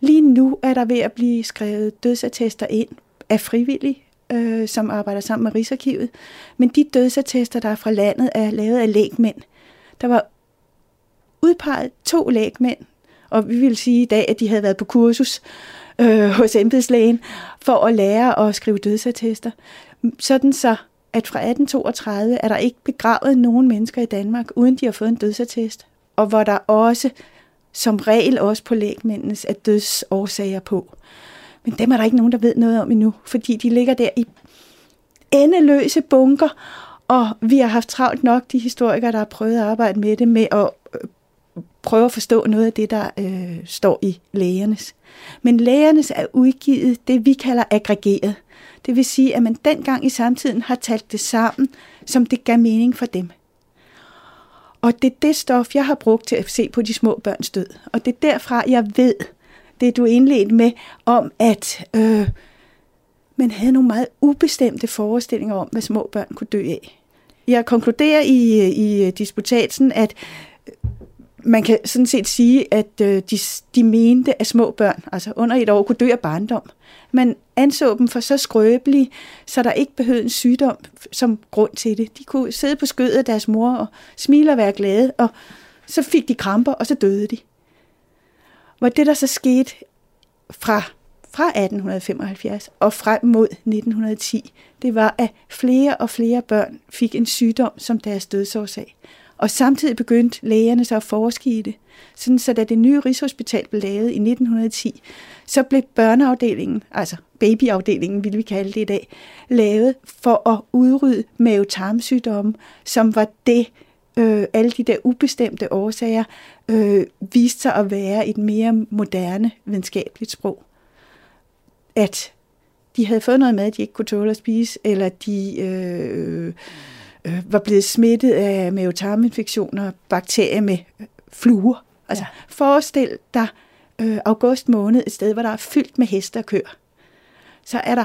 Speaker 7: Lige nu er der ved at blive skrevet dødsattester ind af frivillige, øh, som arbejder sammen med Rigsarkivet. Men de dødsattester, der er fra landet, er lavet af lægmænd. Der var udpeget to lægmænd, og vi vil sige i dag, at de havde været på kursus øh, hos embedslægen for at lære at skrive dødsattester. Sådan så, at fra 1832 er der ikke begravet nogen mennesker i Danmark, uden de har fået en dødsattest, og hvor der også som regel også på lægmændenes er dødsårsager på. Men dem er der ikke nogen, der ved noget om endnu, fordi de ligger der i endeløse bunker, og vi har haft travlt nok, de historikere, der har prøvet at arbejde med det, med at prøve at forstå noget af det, der øh, står i lægernes. Men lægernes er udgivet det, vi kalder aggregeret. Det vil sige, at man dengang i samtiden har talt det sammen, som det gav mening for dem. Og det er det stof, jeg har brugt til at se på de små børns død. Og det er derfra, jeg ved, det du indledte med, om at øh, man havde nogle meget ubestemte forestillinger om, hvad små børn kunne dø af. Jeg konkluderer i, øh, i øh, disputatsen, at man kan sådan set sige, at øh, de, de mente, at små børn, altså under et år, kunne dø af barndom. Man anså dem for så skrøbelige, så der ikke behøvede en sygdom som grund til det. De kunne sidde på skødet af deres mor og smile og være glade, og så fik de kramper, og så døde de. Hvor det, der så skete fra, fra 1875 og frem mod 1910, det var, at flere og flere børn fik en sygdom som deres dødsårsag. Og samtidig begyndte lægerne så at forske i det. Sådan så da det nye Rigshospital blev lavet i 1910, så blev børneafdelingen, altså babyafdelingen vil vi kalde det i dag, lavet for at udrydde mavetarmsygdomme, som var det, øh, alle de der ubestemte årsager øh, viste sig at være et mere moderne videnskabeligt sprog. At de havde fået noget mad, de ikke kunne tåle at spise, eller de øh, øh, var blevet smittet af mavetarminfektioner, bakterier med øh, fluer. Altså, ja. forestil dig øh, august måned, et sted, hvor der er fyldt med heste og køer. Så er der,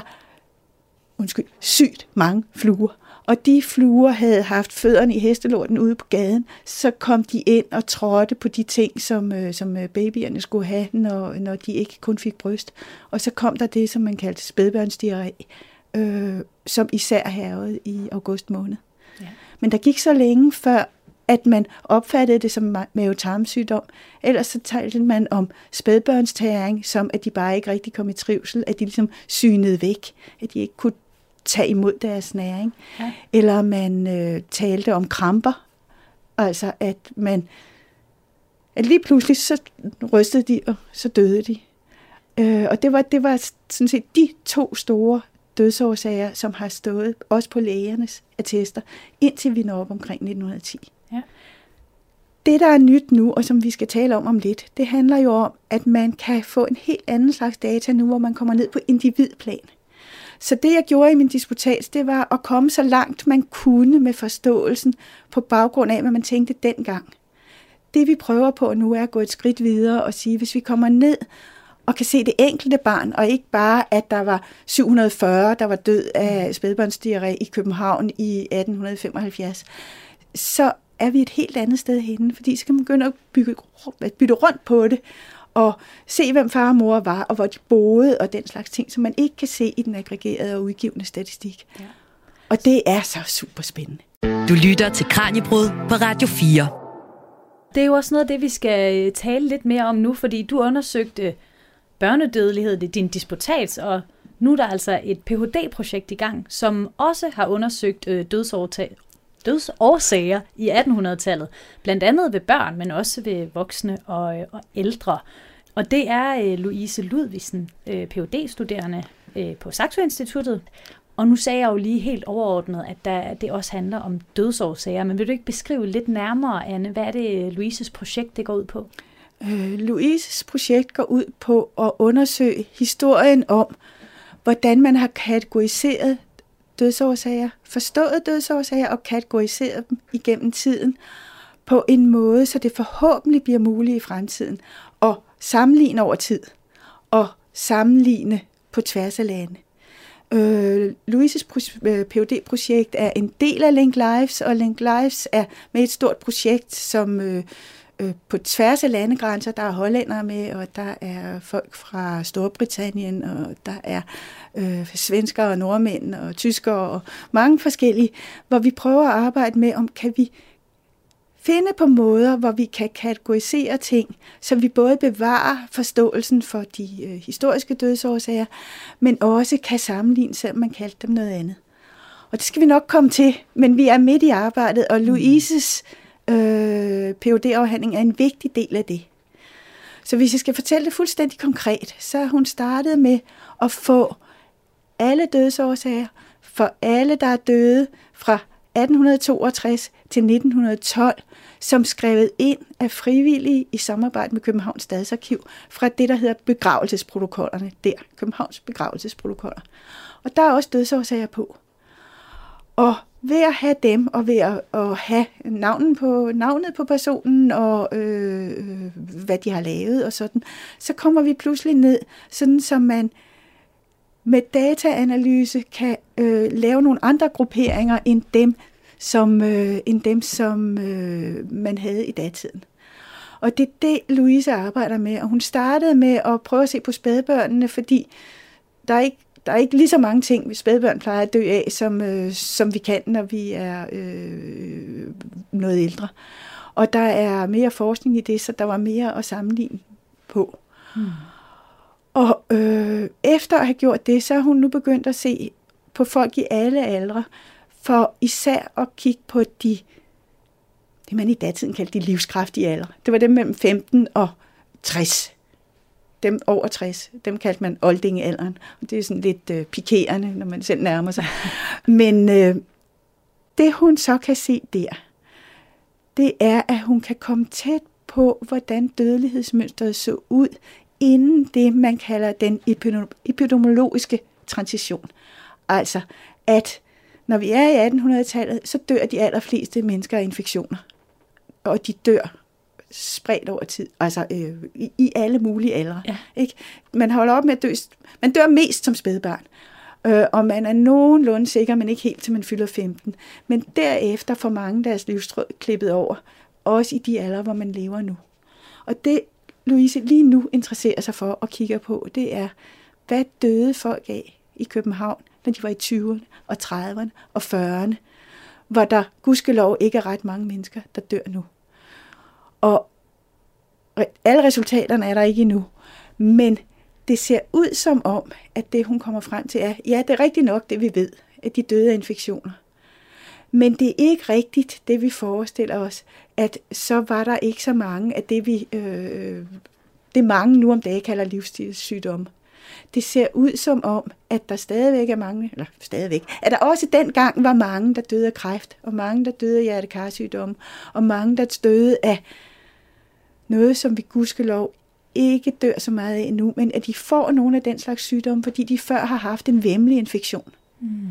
Speaker 7: undskyld, sygt mange fluer. Og de fluer havde haft fødderne i hestelorten ude på gaden, så kom de ind og trådte på de ting, som, øh, som øh, babyerne skulle have, når, når de ikke kun fik bryst. Og så kom der det, som man kaldte spædbørnsdiarré, øh, som især hervede i august måned. Ja. Men der gik så længe før, at man opfattede det som mavetarmsygdom. Ellers så talte man om spædbørnstæring, som at de bare ikke rigtig kom i trivsel, at de ligesom synede væk, at de ikke kunne tage imod deres næring. Ja. Eller man øh, talte om kramper, altså at man at lige pludselig så rystede de, og så døde de. Øh, og det var, det var sådan set de to store dødsårsager, som har stået også på lægernes attester, indtil vi når op omkring 1910. Ja. Det, der er nyt nu, og som vi skal tale om om lidt, det handler jo om, at man kan få en helt anden slags data nu, hvor man kommer ned på individplan. Så det, jeg gjorde i min disputats, det var at komme så langt, man kunne med forståelsen på baggrund af, hvad man tænkte dengang. Det, vi prøver på nu, er at gå et skridt videre og sige, hvis vi kommer ned og kan se det enkelte barn, og ikke bare, at der var 740, der var død af spædbørnsdiarré i København i 1875, så er vi et helt andet sted henne, fordi så kan man begynde at bygge, bytte rundt på det, og se, hvem far og mor var, og hvor de boede, og den slags ting, som man ikke kan se i den aggregerede og udgivende statistik. Ja. Og det er så super spændende.
Speaker 2: Du lytter til Kranjebrud på Radio 4.
Speaker 8: Det er jo også noget af det, vi skal øh, tale lidt mere om nu, fordi du undersøgte børnedødelighed er din disputats, og nu er der altså et Ph.D.-projekt i gang, som også har undersøgt øh, dødsårsager i 1800-tallet, blandt andet ved børn, men også ved voksne og, øh, og ældre. Og det er øh, Louise Ludvigsen, øh, Ph.D.-studerende øh, på Saxo Instituttet. Og nu sagde jeg jo lige helt overordnet, at der, det også handler om dødsårsager, men vil du ikke beskrive lidt nærmere, Anne, hvad er det øh, Louises projekt det går ud på?
Speaker 7: Øh, Louises projekt går ud på at undersøge historien om, hvordan man har kategoriseret dødsårsager, forstået dødsårsager og kategoriseret dem igennem tiden på en måde, så det forhåbentlig bliver muligt i fremtiden at sammenligne over tid og sammenligne på tværs af lande. Øh, Louises phd øh, projekt er en del af Link Lives, og Link Lives er med et stort projekt, som øh, øh, på tværs af landegrænser, der er hollændere med, og der er folk fra Storbritannien, og der er øh, svenskere og nordmænd og tyskere og mange forskellige, hvor vi prøver at arbejde med, om kan vi finde på måder, hvor vi kan kategorisere ting, så vi både bevarer forståelsen for de øh, historiske dødsårsager, men også kan sammenligne, selvom man kaldte dem noget andet. Og det skal vi nok komme til, men vi er midt i arbejdet, og Louises øh, Øh, phd afhandling er en vigtig del af det. Så hvis jeg skal fortælle det fuldstændig konkret, så hun startet med at få alle dødsårsager for alle, der er døde fra 1862 til 1912, som skrevet ind af frivillige i samarbejde med Københavns Stadsarkiv fra det, der hedder begravelsesprotokollerne der, Københavns begravelsesprotokoller. Og der er også dødsårsager på. Og ved at have dem, og ved at, at have navnen på, navnet på personen, og øh, hvad de har lavet og sådan, så kommer vi pludselig ned, sådan som man med dataanalyse kan øh, lave nogle andre grupperinger end dem, som, øh, end dem, som øh, man havde i datiden. Og det er det, Louise arbejder med. Og hun startede med at prøve at se på spædbørnene, fordi der er ikke, der er ikke lige så mange ting, spædbørn plejer at dø af, som, øh, som vi kan, når vi er øh, noget ældre. Og der er mere forskning i det, så der var mere at sammenligne på. Hmm. Og øh, efter at have gjort det, så har hun nu begyndt at se på folk i alle aldre, for især at kigge på de, det man i datiden kaldte de livskraftige alder. Det var dem mellem 15 og 60. Dem over 60, dem kaldte man oldingealderen. Og det er sådan lidt øh, pikerende, når man selv nærmer sig. Men øh, det hun så kan se der, det er, at hun kan komme tæt på, hvordan dødelighedsmønstret så ud, inden det, man kalder den epidemiologiske transition. Altså, at når vi er i 1800-tallet, så dør de allerfleste mennesker af infektioner. Og de dør spredt over tid, altså øh, i, i alle mulige aldre. Ja. Ikke? Man holder op med at dø, man dør mest som spædbarn, øh, og man er nogenlunde sikker, men ikke helt til man fylder 15. Men derefter får mange deres livstråd klippet over, også i de alder, hvor man lever nu. Og det, Louise lige nu interesserer sig for og kigger på, det er, hvad døde folk af i København når de var i 20'erne og 30'erne og 40'erne, hvor der gudskelov ikke er ret mange mennesker, der dør nu. Og alle resultaterne er der ikke endnu, men det ser ud som om, at det hun kommer frem til er, ja, det er rigtigt nok det vi ved, at de døde af infektioner. Men det er ikke rigtigt det vi forestiller os, at så var der ikke så mange af det vi, øh, det mange nu om dagen kalder livsstilssygdomme det ser ud som om, at der stadigvæk er mange, eller stadigvæk, at der også dengang var mange, der døde af kræft, og mange, der døde af hjertekarsygdomme, og mange, der døde af noget, som vi gudskelov ikke dør så meget af endnu, men at de får nogle af den slags sygdomme, fordi de før har haft en vemmelig infektion. Mm.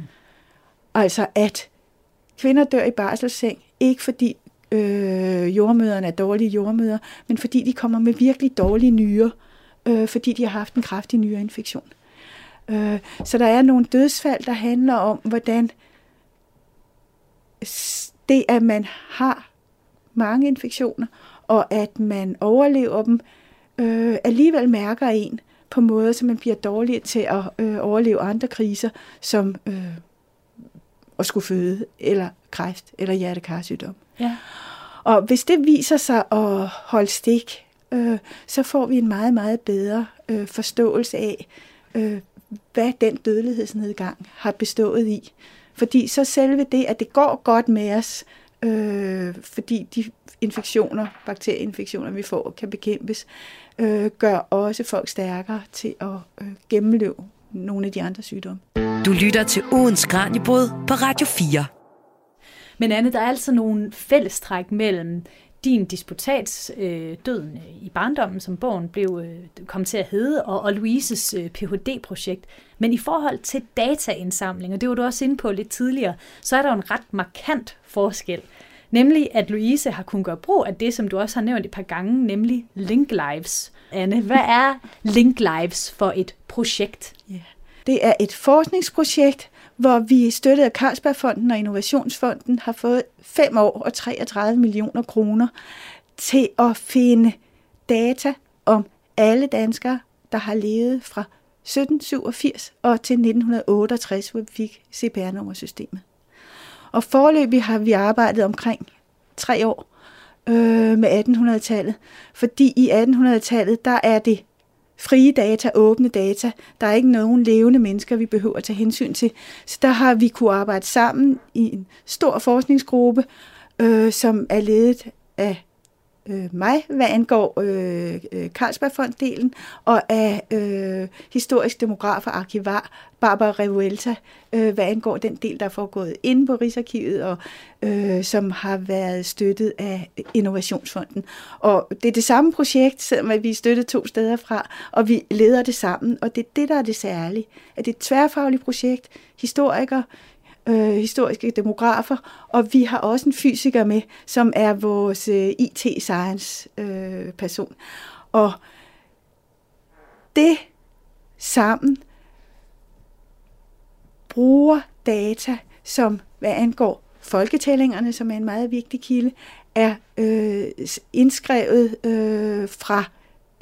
Speaker 7: Altså at kvinder dør i barselsseng, ikke fordi øh, jordmøderne er dårlige jordmøder, men fordi de kommer med virkelig dårlige nyrer, øh, fordi de har haft en kraftig nyreinfektion. Øh, så der er nogle dødsfald, der handler om, hvordan det, at man har mange infektioner, og at man overlever dem, øh, alligevel mærker en på måder, så man bliver dårligere til at øh, overleve andre kriser, som øh, at skulle føde, eller kræft, eller hjertekarsygdom. Ja. Og hvis det viser sig at holde stik, øh, så får vi en meget, meget bedre øh, forståelse af, øh, hvad den dødelighedsnedgang har bestået i. Fordi så selve det, at det går godt med os, øh, fordi de infektioner, bakterieinfektioner, vi får, kan bekæmpes, øh, gør også folk stærkere til at øh, gennemleve nogle af de andre sygdomme.
Speaker 2: Du lytter til Odens Kranjebrud på Radio 4.
Speaker 8: Men Anne, der er altså nogle fællestræk mellem din disputats øh, døden øh, i barndommen, som bogen blev øh, kom til at hedde, og, og Louises øh, Ph.D.-projekt. Men i forhold til dataindsamling, og det var du også inde på lidt tidligere, så er der jo en ret markant forskel. Nemlig, at Louise har kunnet gøre brug af det, som du også har nævnt et par gange, nemlig Link Lives. Anne, hvad er Link Lives for et projekt?
Speaker 7: Yeah. Det er et forskningsprojekt, hvor vi støttet af Carlsbergfonden og Innovationsfonden har fået 5 år og 33 millioner kroner til at finde data om alle danskere, der har levet fra 1787 og til 1968, hvor vi fik CPR-nummersystemet. Og forløbig har vi arbejdet omkring tre år øh, med 1800-tallet, fordi i 1800-tallet, der er det frie data, åbne data. Der er ikke nogen levende mennesker, vi behøver at tage hensyn til. Så der har vi kunne arbejde sammen i en stor forskningsgruppe, øh, som er ledet af øh, mig, hvad angår øh, øh, Carlsbergfonddelen, og af øh, historisk demograf og arkivar Barbara Revuelta, øh, hvad angår den del, der er foregået inde på Rigsarkivet, og øh, som har været støttet af Innovationsfonden. Og det er det samme projekt, selvom vi er støttet to steder fra, og vi leder det sammen, og det er det, der er det særlige. At det er et tværfagligt projekt, historikere, øh, historiske demografer, og vi har også en fysiker med, som er vores øh, IT-science-person. Øh, og det sammen bruger data, som hvad angår folketællingerne, som er en meget vigtig kilde, er øh, indskrevet øh, fra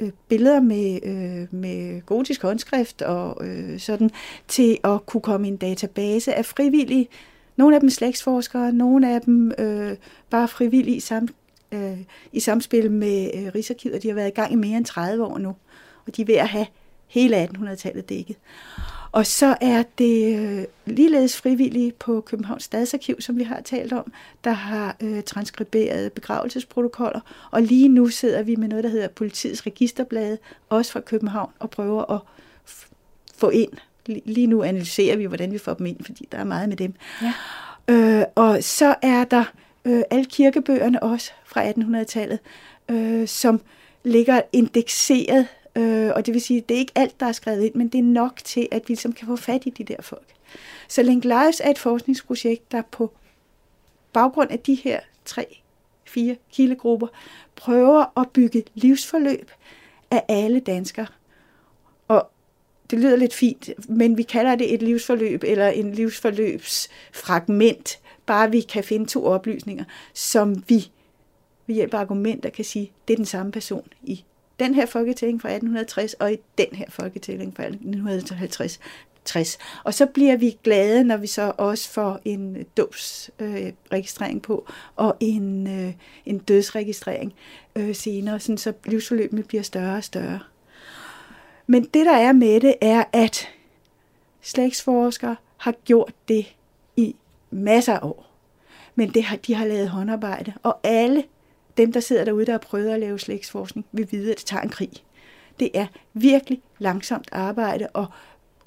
Speaker 7: øh, billeder med, øh, med gotisk håndskrift og øh, sådan, til at kunne komme i en database af frivillige. Nogle af dem slægtsforskere, nogle af dem øh, bare frivillige sam, øh, i samspil med øh, Rigsarkivet. De har været i gang i mere end 30 år nu, og de er ved at have hele 1800-tallet dækket. Og så er det øh, ligeledes frivillige på Københavns Stadsarkiv, som vi har talt om, der har øh, transkriberet begravelsesprotokoller. Og lige nu sidder vi med noget, der hedder Politiets Registerblade, også fra København, og prøver at få ind. Lige nu analyserer vi, hvordan vi får dem ind, fordi der er meget med dem. Ja. Øh, og så er der øh, alle kirkebøgerne også fra 1800-tallet, øh, som ligger indekseret Øh, og det vil sige, at det er ikke alt, der er skrevet ind, men det er nok til, at vi ligesom kan få fat i de der folk. Så Link Lives er et forskningsprojekt, der på baggrund af de her tre, fire kildegrupper prøver at bygge livsforløb af alle danskere. Og det lyder lidt fint, men vi kalder det et livsforløb eller en livsforløbsfragment, bare vi kan finde to oplysninger, som vi ved hjælp af argumenter kan sige, det er den samme person i den her folketælling fra 1860 og i den her folketælling fra 1950. 60. Og så bliver vi glade, når vi så også får en øh, dåbsregistrering øh, på, og en, øh, en dødsregistrering øh, senere, sådan så livsforløbene bliver større og større. Men det, der er med det, er, at slægtsforskere har gjort det i masser af år. Men det har, de har lavet håndarbejde, og alle dem, der sidder derude, der har prøvet at lave slægtsforskning, vil vide, at det tager en krig. Det er virkelig langsomt arbejde at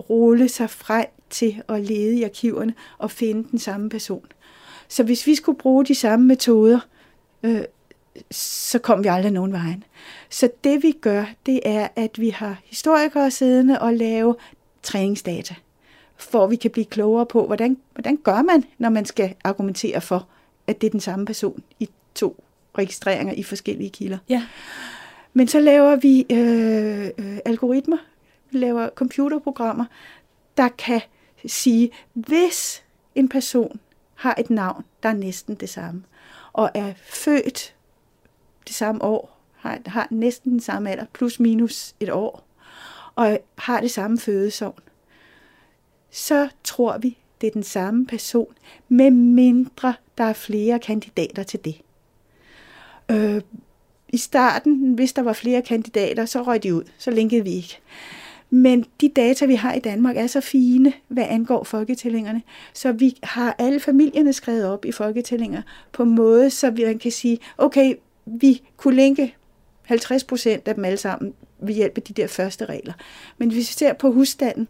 Speaker 7: rulle sig frem til at lede i arkiverne og finde den samme person. Så hvis vi skulle bruge de samme metoder, øh, så kom vi aldrig nogen vejen. Så det vi gør, det er, at vi har historikere siddende og lave træningsdata, for vi kan blive klogere på, hvordan, hvordan gør man, når man skal argumentere for, at det er den samme person i to registreringer i forskellige kilder. Ja. Men så laver vi øh, øh, algoritmer, vi laver computerprogrammer, der kan sige, hvis en person har et navn, der er næsten det samme, og er født det samme år, har, har næsten den samme alder, plus minus et år, og har det samme fødesovn, så tror vi, det er den samme person, med mindre der er flere kandidater til det. Øh, I starten, hvis der var flere kandidater, så røg de ud. Så linkede vi ikke. Men de data, vi har i Danmark, er så fine, hvad angår folketællingerne. Så vi har alle familierne skrevet op i folketællinger på en måde, så vi kan sige, okay, vi kunne linke 50 procent af dem alle sammen ved hjælp af de der første regler. Men hvis vi ser på husstanden,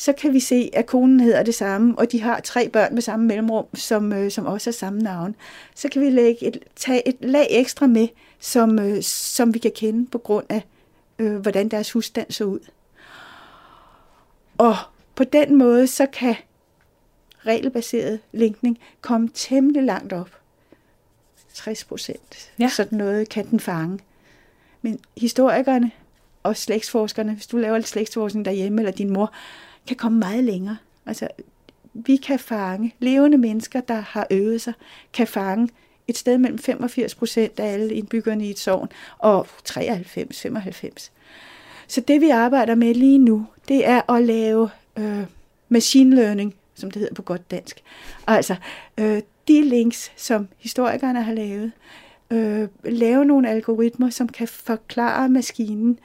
Speaker 7: så kan vi se, at konen hedder det samme, og de har tre børn med samme mellemrum, som, øh, som også har samme navn. Så kan vi lægge et, tage et lag ekstra med, som, øh, som vi kan kende på grund af, øh, hvordan deres husstand så ud. Og på den måde, så kan regelbaseret linkning komme temmelig langt op. 60 procent. Ja. Sådan noget kan den fange. Men historikerne og slægtsforskerne, hvis du laver lidt slægtsforskning derhjemme, eller din mor, kan komme meget længere. Altså, vi kan fange levende mennesker, der har øvet sig, kan fange et sted mellem 85 procent af alle indbyggerne i et sovn, og 93-95. Så det vi arbejder med lige nu, det er at lave øh, machine learning, som det hedder på godt dansk. Altså øh, de links, som historikerne har lavet, øh, lave nogle algoritmer, som kan forklare maskinen,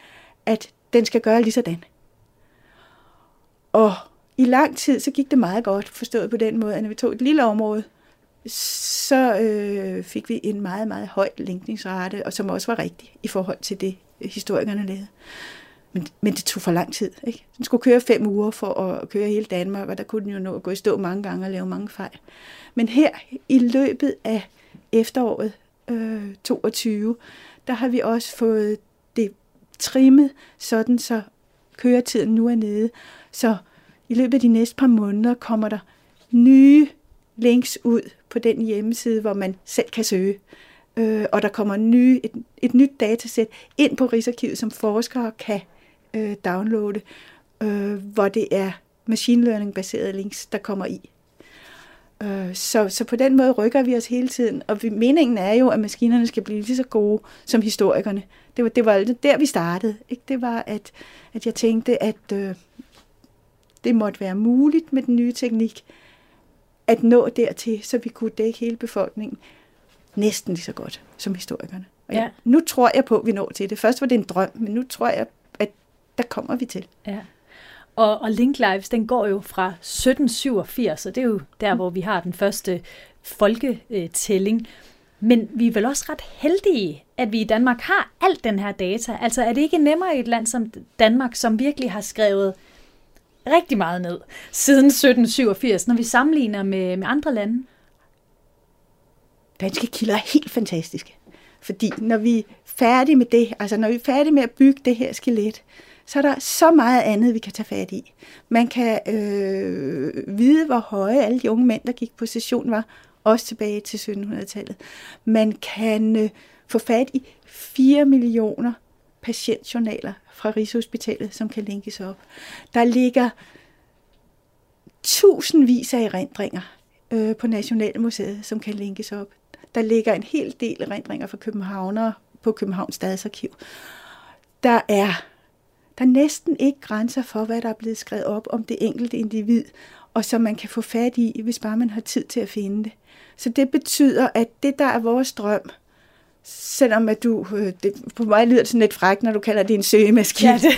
Speaker 7: at den skal gøre lige sådan. Og i lang tid, så gik det meget godt, forstået på den måde, at når vi tog et lille område, så øh, fik vi en meget, meget høj linkningsrate, og som også var rigtig i forhold til det, øh, historikerne lavede. Men, men det tog for lang tid. Ikke? Den skulle køre fem uger for at køre hele Danmark, og der kunne den jo nå at gå i stå mange gange og lave mange fejl. Men her i løbet af efteråret øh, 22, der har vi også fået det trimmet, sådan så køretiden nu er nede. Så i løbet af de næste par måneder kommer der nye links ud på den hjemmeside, hvor man selv kan søge. Øh, og der kommer nye, et, et nyt datasæt ind på Rigsarkivet, som forskere kan øh, downloade, øh, hvor det er machine learning baserede links, der kommer i. Øh, så, så på den måde rykker vi os hele tiden, og vi, meningen er jo, at maskinerne skal blive lige så gode som historikerne. Det var, det var der, vi startede. Ikke? Det var, at, at jeg tænkte, at øh, det måtte være muligt med den nye teknik at nå dertil, så vi kunne dække hele befolkningen næsten lige så godt som historikerne. Og ja. nu tror jeg på, at vi når til det. Først var det en drøm, men nu tror jeg, at der kommer vi til.
Speaker 8: Ja. Og, og Link Lives, den går jo fra 1787, og det er jo der, mm. hvor vi har den første folketælling. Men vi er vel også ret heldige, at vi i Danmark har alt den her data. Altså er det ikke nemmere i et land som Danmark, som virkelig har skrevet rigtig meget ned siden 1787, når vi sammenligner med, med andre lande?
Speaker 7: Danske kilder er helt fantastiske. Fordi når vi er færdige med det, altså når vi er færdige med at bygge det her skelet, så er der så meget andet, vi kan tage fat i. Man kan øh, vide, hvor høje alle de unge mænd, der gik på session, var, også tilbage til 1700-tallet. Man kan øh, få fat i 4 millioner patientjournaler fra Rigshospitalet, som kan linkes op. Der ligger tusindvis af erindringer øh, på Nationalmuseet, som kan linkes op. Der ligger en hel del erindringer fra københavnere på Københavns Stadsarkiv. Der er der er næsten ikke grænser for, hvad der er blevet skrevet op om det enkelte individ, og som man kan få fat i, hvis bare man har tid til at finde det. Så det betyder, at det, der er vores drøm, selvom at du, øh, det, på mig lyder det sådan lidt frækt, når du kalder det en søgemaskine. Ja, det.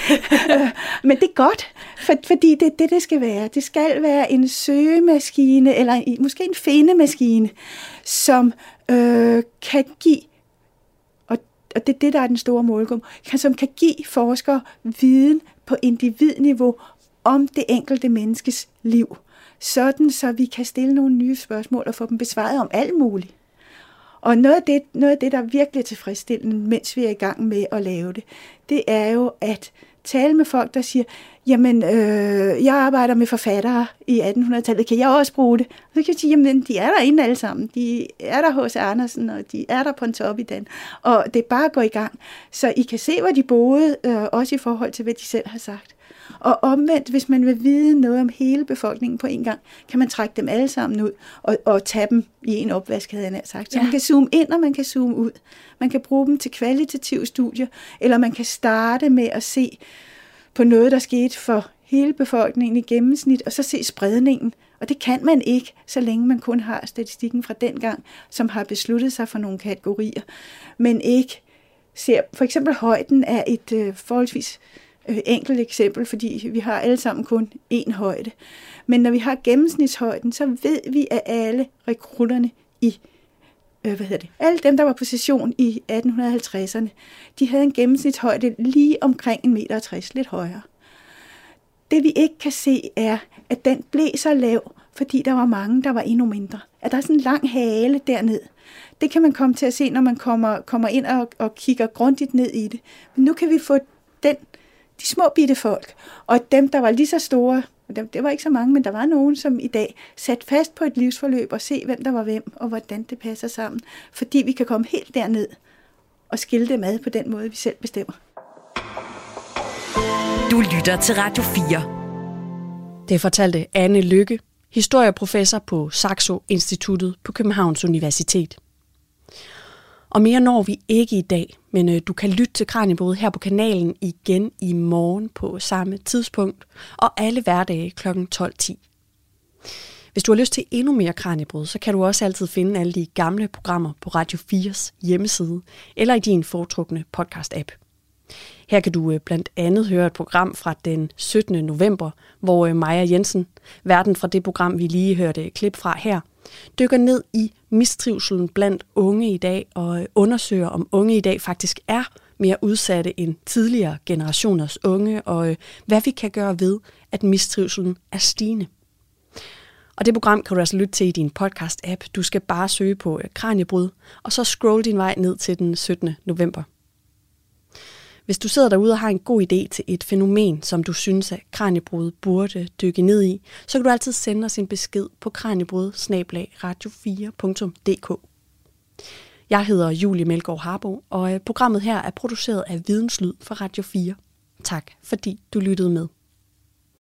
Speaker 7: <laughs> Men det er godt, for, fordi det er det, det skal være. Det skal være en søgemaskine, eller måske en findemaskine, som øh, kan give og det er det, der er den store målgruppe, som kan give forskere viden på individniveau om det enkelte menneskes liv, sådan så vi kan stille nogle nye spørgsmål og få dem besvaret om alt muligt. Og noget af det, noget af det der er virkelig tilfredsstillende, mens vi er i gang med at lave det, det er jo at tale med folk, der siger, jamen, øh, jeg arbejder med forfattere i 1800-tallet, kan jeg også bruge det? Og så kan jeg sige, jamen, de er der inde alle sammen. De er der hos Andersen, og de er der på en top i den. Og det er bare at gå i gang. Så I kan se, hvor de boede, øh, også i forhold til, hvad de selv har sagt. Og omvendt, hvis man vil vide noget om hele befolkningen på en gang, kan man trække dem alle sammen ud og, og tage dem i en opvask, havde jeg sagt. Så ja. man kan zoome ind, og man kan zoome ud. Man kan bruge dem til kvalitative studier, eller man kan starte med at se på noget, der skete for hele befolkningen i gennemsnit, og så se spredningen. Og det kan man ikke, så længe man kun har statistikken fra den gang, som har besluttet sig for nogle kategorier, men ikke ser for eksempel højden er et øh, forholdsvis øh, Øh, enkelt eksempel, fordi vi har alle sammen kun én højde. Men når vi har gennemsnitshøjden, så ved vi, at alle rekrutterne i øh, hvad hedder det, alle dem, der var på session i 1850'erne, de havde en gennemsnitshøjde lige omkring 1,60 meter lidt højere. Det vi ikke kan se er, at den blev så lav, fordi der var mange, der var endnu mindre. At der er sådan en lang hale derned. Det kan man komme til at se, når man kommer, kommer ind og, og kigger grundigt ned i det. Men nu kan vi få den, de små bitte folk, og dem, der var lige så store, det var ikke så mange, men der var nogen, som i dag sat fast på et livsforløb og se, hvem der var hvem, og hvordan det passer sammen. Fordi vi kan komme helt derned og skille dem ad på den måde, vi selv bestemmer.
Speaker 2: Du lytter til Radio 4.
Speaker 3: Det fortalte Anne Lykke, historieprofessor på Saxo Instituttet på Københavns Universitet. Og mere når vi ikke i dag, men øh, du kan lytte til Kranjebrud her på kanalen igen i morgen på samme tidspunkt, og alle hverdage kl. 12.10. Hvis du har lyst til endnu mere Kranjebrud, så kan du også altid finde alle de gamle programmer på Radio 4's hjemmeside, eller i din foretrukne podcast-app. Her kan du øh, blandt andet høre et program fra den 17. november, hvor øh, Maja Jensen, verden fra det program, vi lige hørte et klip fra her, dykker ned i mistrivselen blandt unge i dag og undersøger, om unge i dag faktisk er mere udsatte end tidligere generationers unge, og øh, hvad vi kan gøre ved, at mistrivselen er stigende. Og det program kan du altså lytte til i din podcast-app. Du skal bare søge på øh, Kranjebrud, og så scroll din vej ned til den 17. november. Hvis du sidder derude og har en god idé til et fænomen, som du synes, at Kranjebrud burde dykke ned i, så kan du altid sende os en besked på kranjebrud radio4.dk. Jeg hedder Julie Melgaard Harbo, og øh, programmet her er produceret af Videnslyd for Radio 4. Tak fordi du lyttede med.